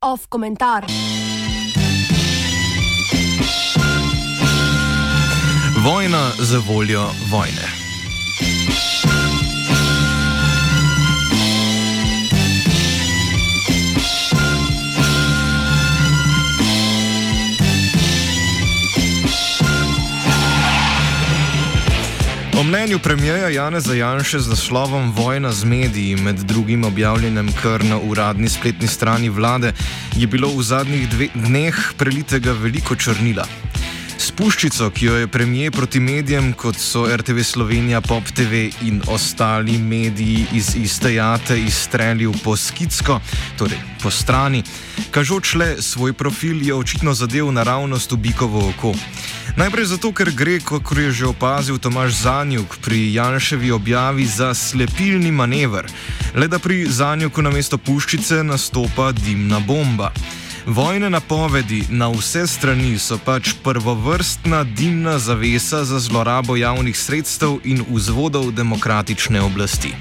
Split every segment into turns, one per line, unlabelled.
Off komentar.
Vojna za voljo vojne. Mnenju premijeja Jana Zajanše z naslovom Vojna z mediji, med drugim objavljenem kar na uradni spletni strani vlade, je bilo v zadnjih dneh prelitega veliko črnila. Spuščico, ki jo je premijer proti medijem, kot so RTV Slovenija, Pop TV in ostali mediji iz iste jate, izstrelil po skitsko, torej po strani, kažoč le svoj profil, je očitno zadev naravnost v bikovo oko. Najprej zato, ker gre, kot je že opazil Tomaš Zanjuk pri Janševi objavi, za slepilni manever, le da pri Zanjuku na mesto puščice nastopa dimna bomba. Vojne napovedi na vse strani so pač prvovrstna dimna zavesa za zlorabo javnih sredstev in vzvodov demokratične oblasti.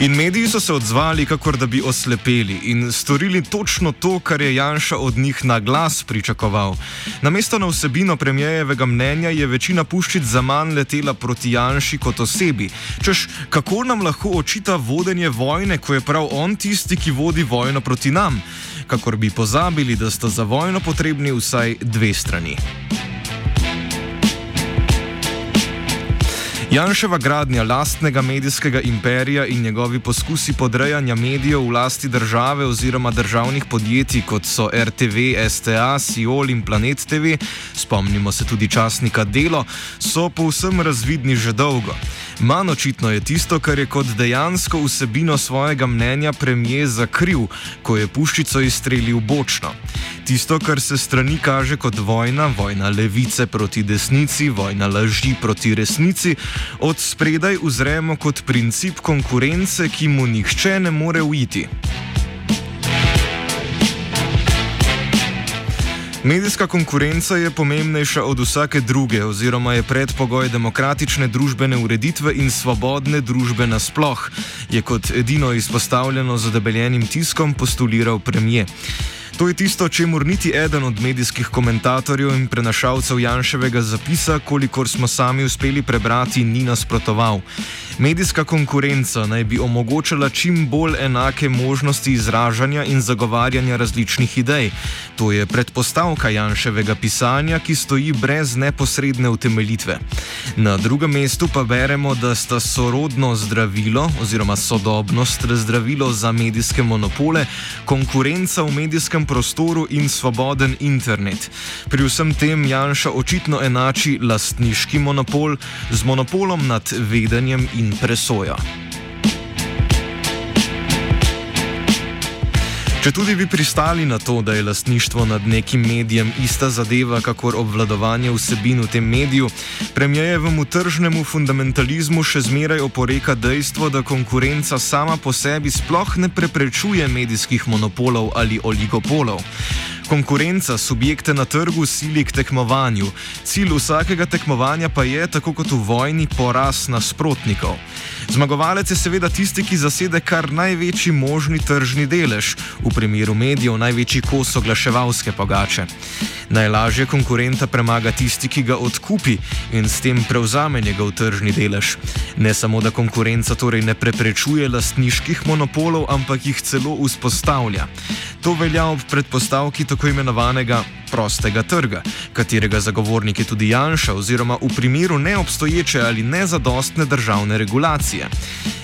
In mediji so se odzvali, kakor da bi oslepeli in storili točno to, kar je Janša od njih na glas pričakoval. Namesto na vsebino premijejevega mnenja je večina puščic za manj letela proti Janši kot osebi. Češ, kako nam lahko očita vodenje vojne, ko je prav on tisti, ki vodi vojno proti nam? Kakor bi pozabili, da sta za vojno potrebni vsaj dve strani. Janševa gradnja lastnega medijskega imperija in njegovi poskusi podrejanja medijev v lasti države oziroma državnih podjetij, kot so RTV, STA, Siol in Planet TV, spomnimo se tudi časnika Delo, so povsem razvidni že dolgo. Manj očitno je tisto, kar je kot dejansko vsebino svojega mnenja premije zakril, ko je puščico izstrelil bočno. Tisto, kar se strani kaže kot vojna, vojna levice proti desnici, vojna laži proti resnici, od spredaj uzremo kot princip konkurence, ki mu nihče ne more uiti. Medijska konkurenca je pomembnejša od vsake druge, oziroma je predpogoj demokratične družbene ureditve in svobodne družbe nasploh, je kot edino izpostavljeno z debeljenim tiskom postuliral premijer. To je tisto, čemu niti eden od medijskih komentatorjev in prenašalcev Janševega zapisa, kolikor smo sami uspeli prebrati, ni nasprotoval. Medijska konkurenca naj bi omogočala čim bolj enake možnosti izražanja in zagovarjanja različnih idej. To je predpostavka Janševega pisanja, ki stoji brez neposredne utemeljitve. Na drugem mestu pa beremo, da sta sorodno zdravilo oziroma sodobnost zdravilo za medijske monopole, konkurenca v medijskem prostoru in svoboden internet. Pri vsem tem Janša očitno enači lastniški monopol z monopolom nad vedenjem in presojo. Če tudi bi pristali na to, da je lastništvo nad nekim medijem ista zadeva, kakor obvladovanje vsebin v tem mediju, premijejevemu tržnemu fundamentalizmu še zmeraj oporeka dejstvo, da konkurenca sama po sebi sploh ne preprečuje medijskih monopolov ali oligopolov. Konkurenca subjekte na trgu sili k tekmovanju. Cilj vsakega tekmovanja pa je, tako kot v vojni, poraz nasprotnikov. Zmagovalec je seveda tisti, ki zasede kar največji možni tržni delež, v primeru medijev največji kos oglaševalske pogače. Najlažje konkurenta premaga tisti, ki ga odkupi in s tem prevzame njegov tržni delež. Ne samo, da konkurenca torej ne preprečuje lastniških monopolov, ampak jih celo vzpostavlja. To velja ob predpostavki tako imenovanega prostega trga, katerega zagovornik je tudi Janša, oziroma v primeru neobstoječe ali nezadostne državne regulacije.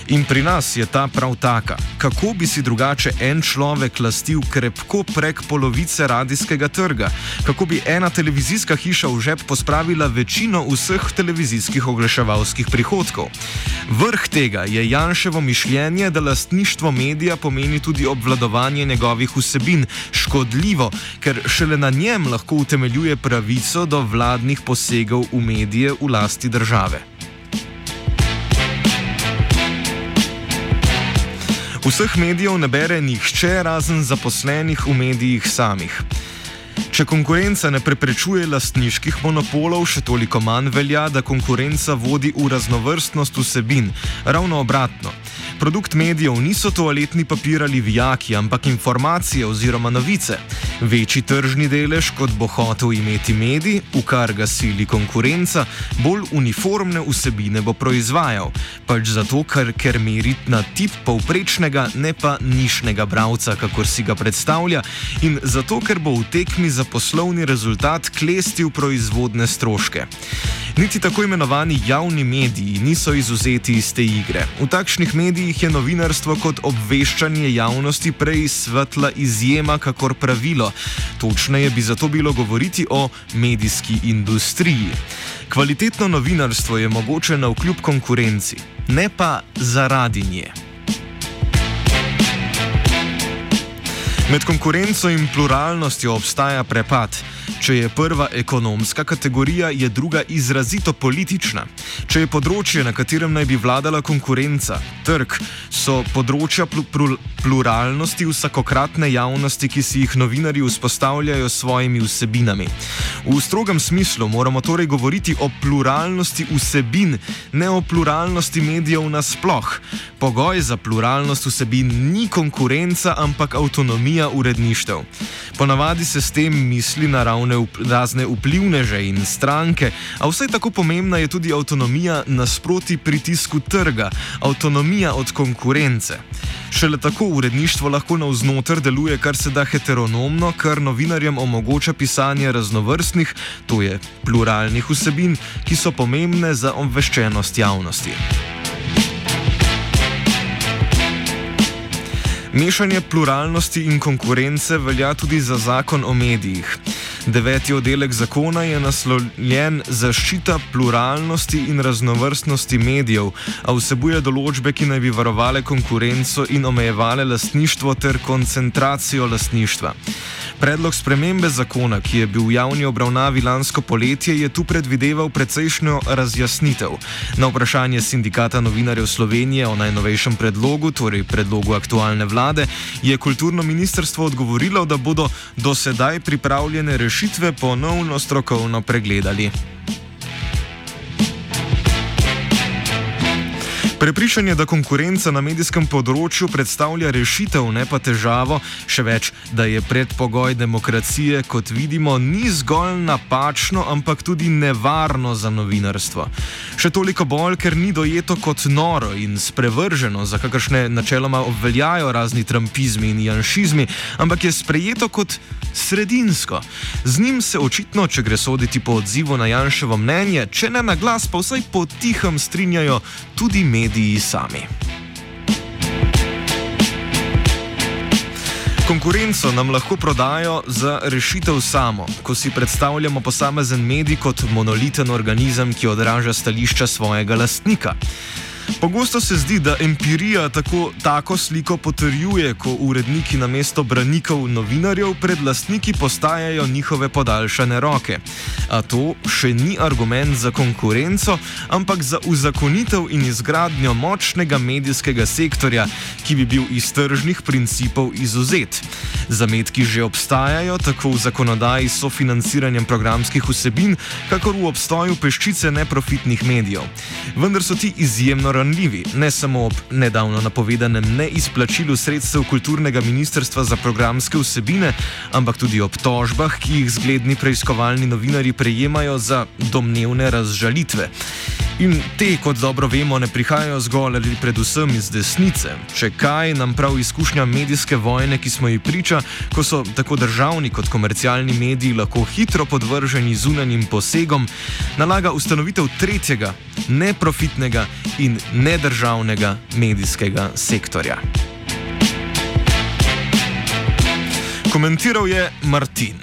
In pri nas je ta prav taka. Kako bi si drugače en človek lastil krepko prek polovice radijskega trga? Kako bi ena televizijska hiša v žep pospravila večino vseh televizijskih oglaševalskih prihodkov? Vrh tega je Janševo mišljenje, da lastništvo medija pomeni tudi obvladovanje njegovih vsebin, škodljivo, ker šele na njem lahko utemeljuje pravico do vladnih posegov v medije v lasti države. Vseh medijev ne bere nihče razen zaposlenih v medijih samih. Če konkurenca ne preprečuje lastniških monopolov, še toliko manj velja, da konkurenca vodi v raznovrstnost vsebin. Ravno obratno. Produkt medijev niso toaletni papir ali vijaki, ampak informacije oziroma novice. Večji tržni delež, kot bo hotel imeti medij, v kar ga sili konkurenca, bolj uniformne vsebine bo proizvajal. Pač zato, ker, ker meri na tip povprečnega, ne pa nišnega bravca, kakor si ga predstavlja, in zato, ker bo v tekmi za poslovni rezultat klestil proizvodne stroške. Niti tako imenovani javni mediji niso izuzeti iz te igre. V takšnih medijih je novinarstvo kot obveščanje javnosti prej svetla izjema, kakor pravilo. Točneje bi zato bilo govoriti o medijski industriji. Kvalitetno novinarstvo je mogoče na vkljub konkurenci, ne pa zaradi nje. Med konkurenco in pluralnostjo obstaja prepad. Če je prva ekonomska kategorija, je druga izrazito politična. Če je področje, na katerem naj bi vladala konkurenca, trg, so področja pl pl pluralnosti vsakokratne javnosti, ki si jih novinari vzpostavljajo s svojimi vsebinami. V strogem smislu moramo torej govoriti o pluralnosti vsebin, ne o pluralnosti medijev nasploh. Pogoj za pluralnost vsebin ni konkurenca, ampak avtonomija uredništev. Ponavadi se s tem misli na ravni razne vplivneže in stranke, a vse tako pomembna je tudi avtonomija nasproti pritisku trga, avtonomija od konkurence. Šele tako uredništvo lahko navznoter deluje kar se da heteronomno, kar novinarjem omogoča pisanje raznovrstnih, to je pluralnih vsebin, ki so pomembne za obveščenost javnosti. Mešanje pluralnosti in konkurence velja tudi za zakon o medijih. Deveti oddelek zakona je naslovljen zaščita pluralnosti in raznovrstnosti medijev, a vsebuje določbe, ki naj bi varovale konkurenco in omejevale lastništvo ter koncentracijo lastništva. Predlog spremembe zakona, ki je bil v javni obravnavi lansko poletje, je tu predvideval precejšnjo razjasnitev. Na vprašanje sindikata novinarjev Slovenije o najnovejšem predlogu, torej predlogu aktualne vlade, je kulturno ministrstvo odgovorilo, da bodo do sedaj pripravljene rešitve ponovno strokovno pregledali. Prepričanje, da konkurenca na medijskem področju predstavlja rešitev, ne pa težavo, še več, da je predpogoj demokracije, kot vidimo, ni zgolj napačno, ampak tudi nevarno za novinarstvo. Še toliko bolj, ker ni dojeto kot noro in sprevrženo, za kakršne načeloma obveljajo razni trumpizmi in janšizmi, ampak je sprejeto kot sredinsko. Z njim se očitno, če gre soditi po odzivu na Janševo mnenje, če ne na glas, pa vsaj potihem strinjajo tudi mediji mediji sami. Konkurenco nam lahko prodajo za rešitev samo, ko si predstavljamo posamezen medij kot monoliten organizem, ki odraža stališča svojega lastnika. Pogosto se zdi, da empirija tako, tako sliko potrjuje, ko uredniki na mesto branikov novinarjev pred lastniki postajajo njihove podaljšane roke. A to še ni argument za konkurenco, ampak za uzakonitev in izgradnjo močnega medijskega sektorja, ki bi bil iz tržnih principov izuzet. Zametki že obstajajo, tako v zakonodaji s sofinanciranjem programskih vsebin, kakor v obstoju peščice neprofitnih medijev. Vendar so ti izjemno ranljivi, ne samo ob nedavno napovedanem neizplačilu sredstev kulturnega ministrstva za programske vsebine, ampak tudi ob tožbah, ki jih zgledni preiskovalni novinari prejemajo za domnevne razžalitve. In te, kot dobro vemo, ne prihajajo zgolj ali predvsem iz desnice. Če kaj, nam prav izkušnja medijske vojne, ki smo ji priča, ko so tako državni kot komercialni mediji lahko hitro podvrženi zunanjim posegom, nalaga ustanovitev tretjega, neprofitnega in nedržavnega medijskega sektorja. Komentiral je Martin.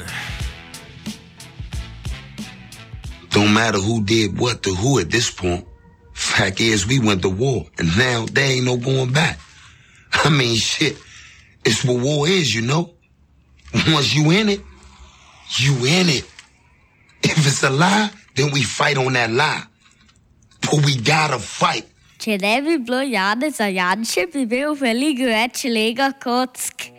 Don't matter who did what to who at this point. Fact is, we went to war, and now there ain't no going back. I mean, shit, it's what war is, you know? Once you in it, you in it. If it's a lie, then we fight on that lie. But we gotta fight.
Če ne bi bilo Janeza Janše, bi bil veliko več lega kock.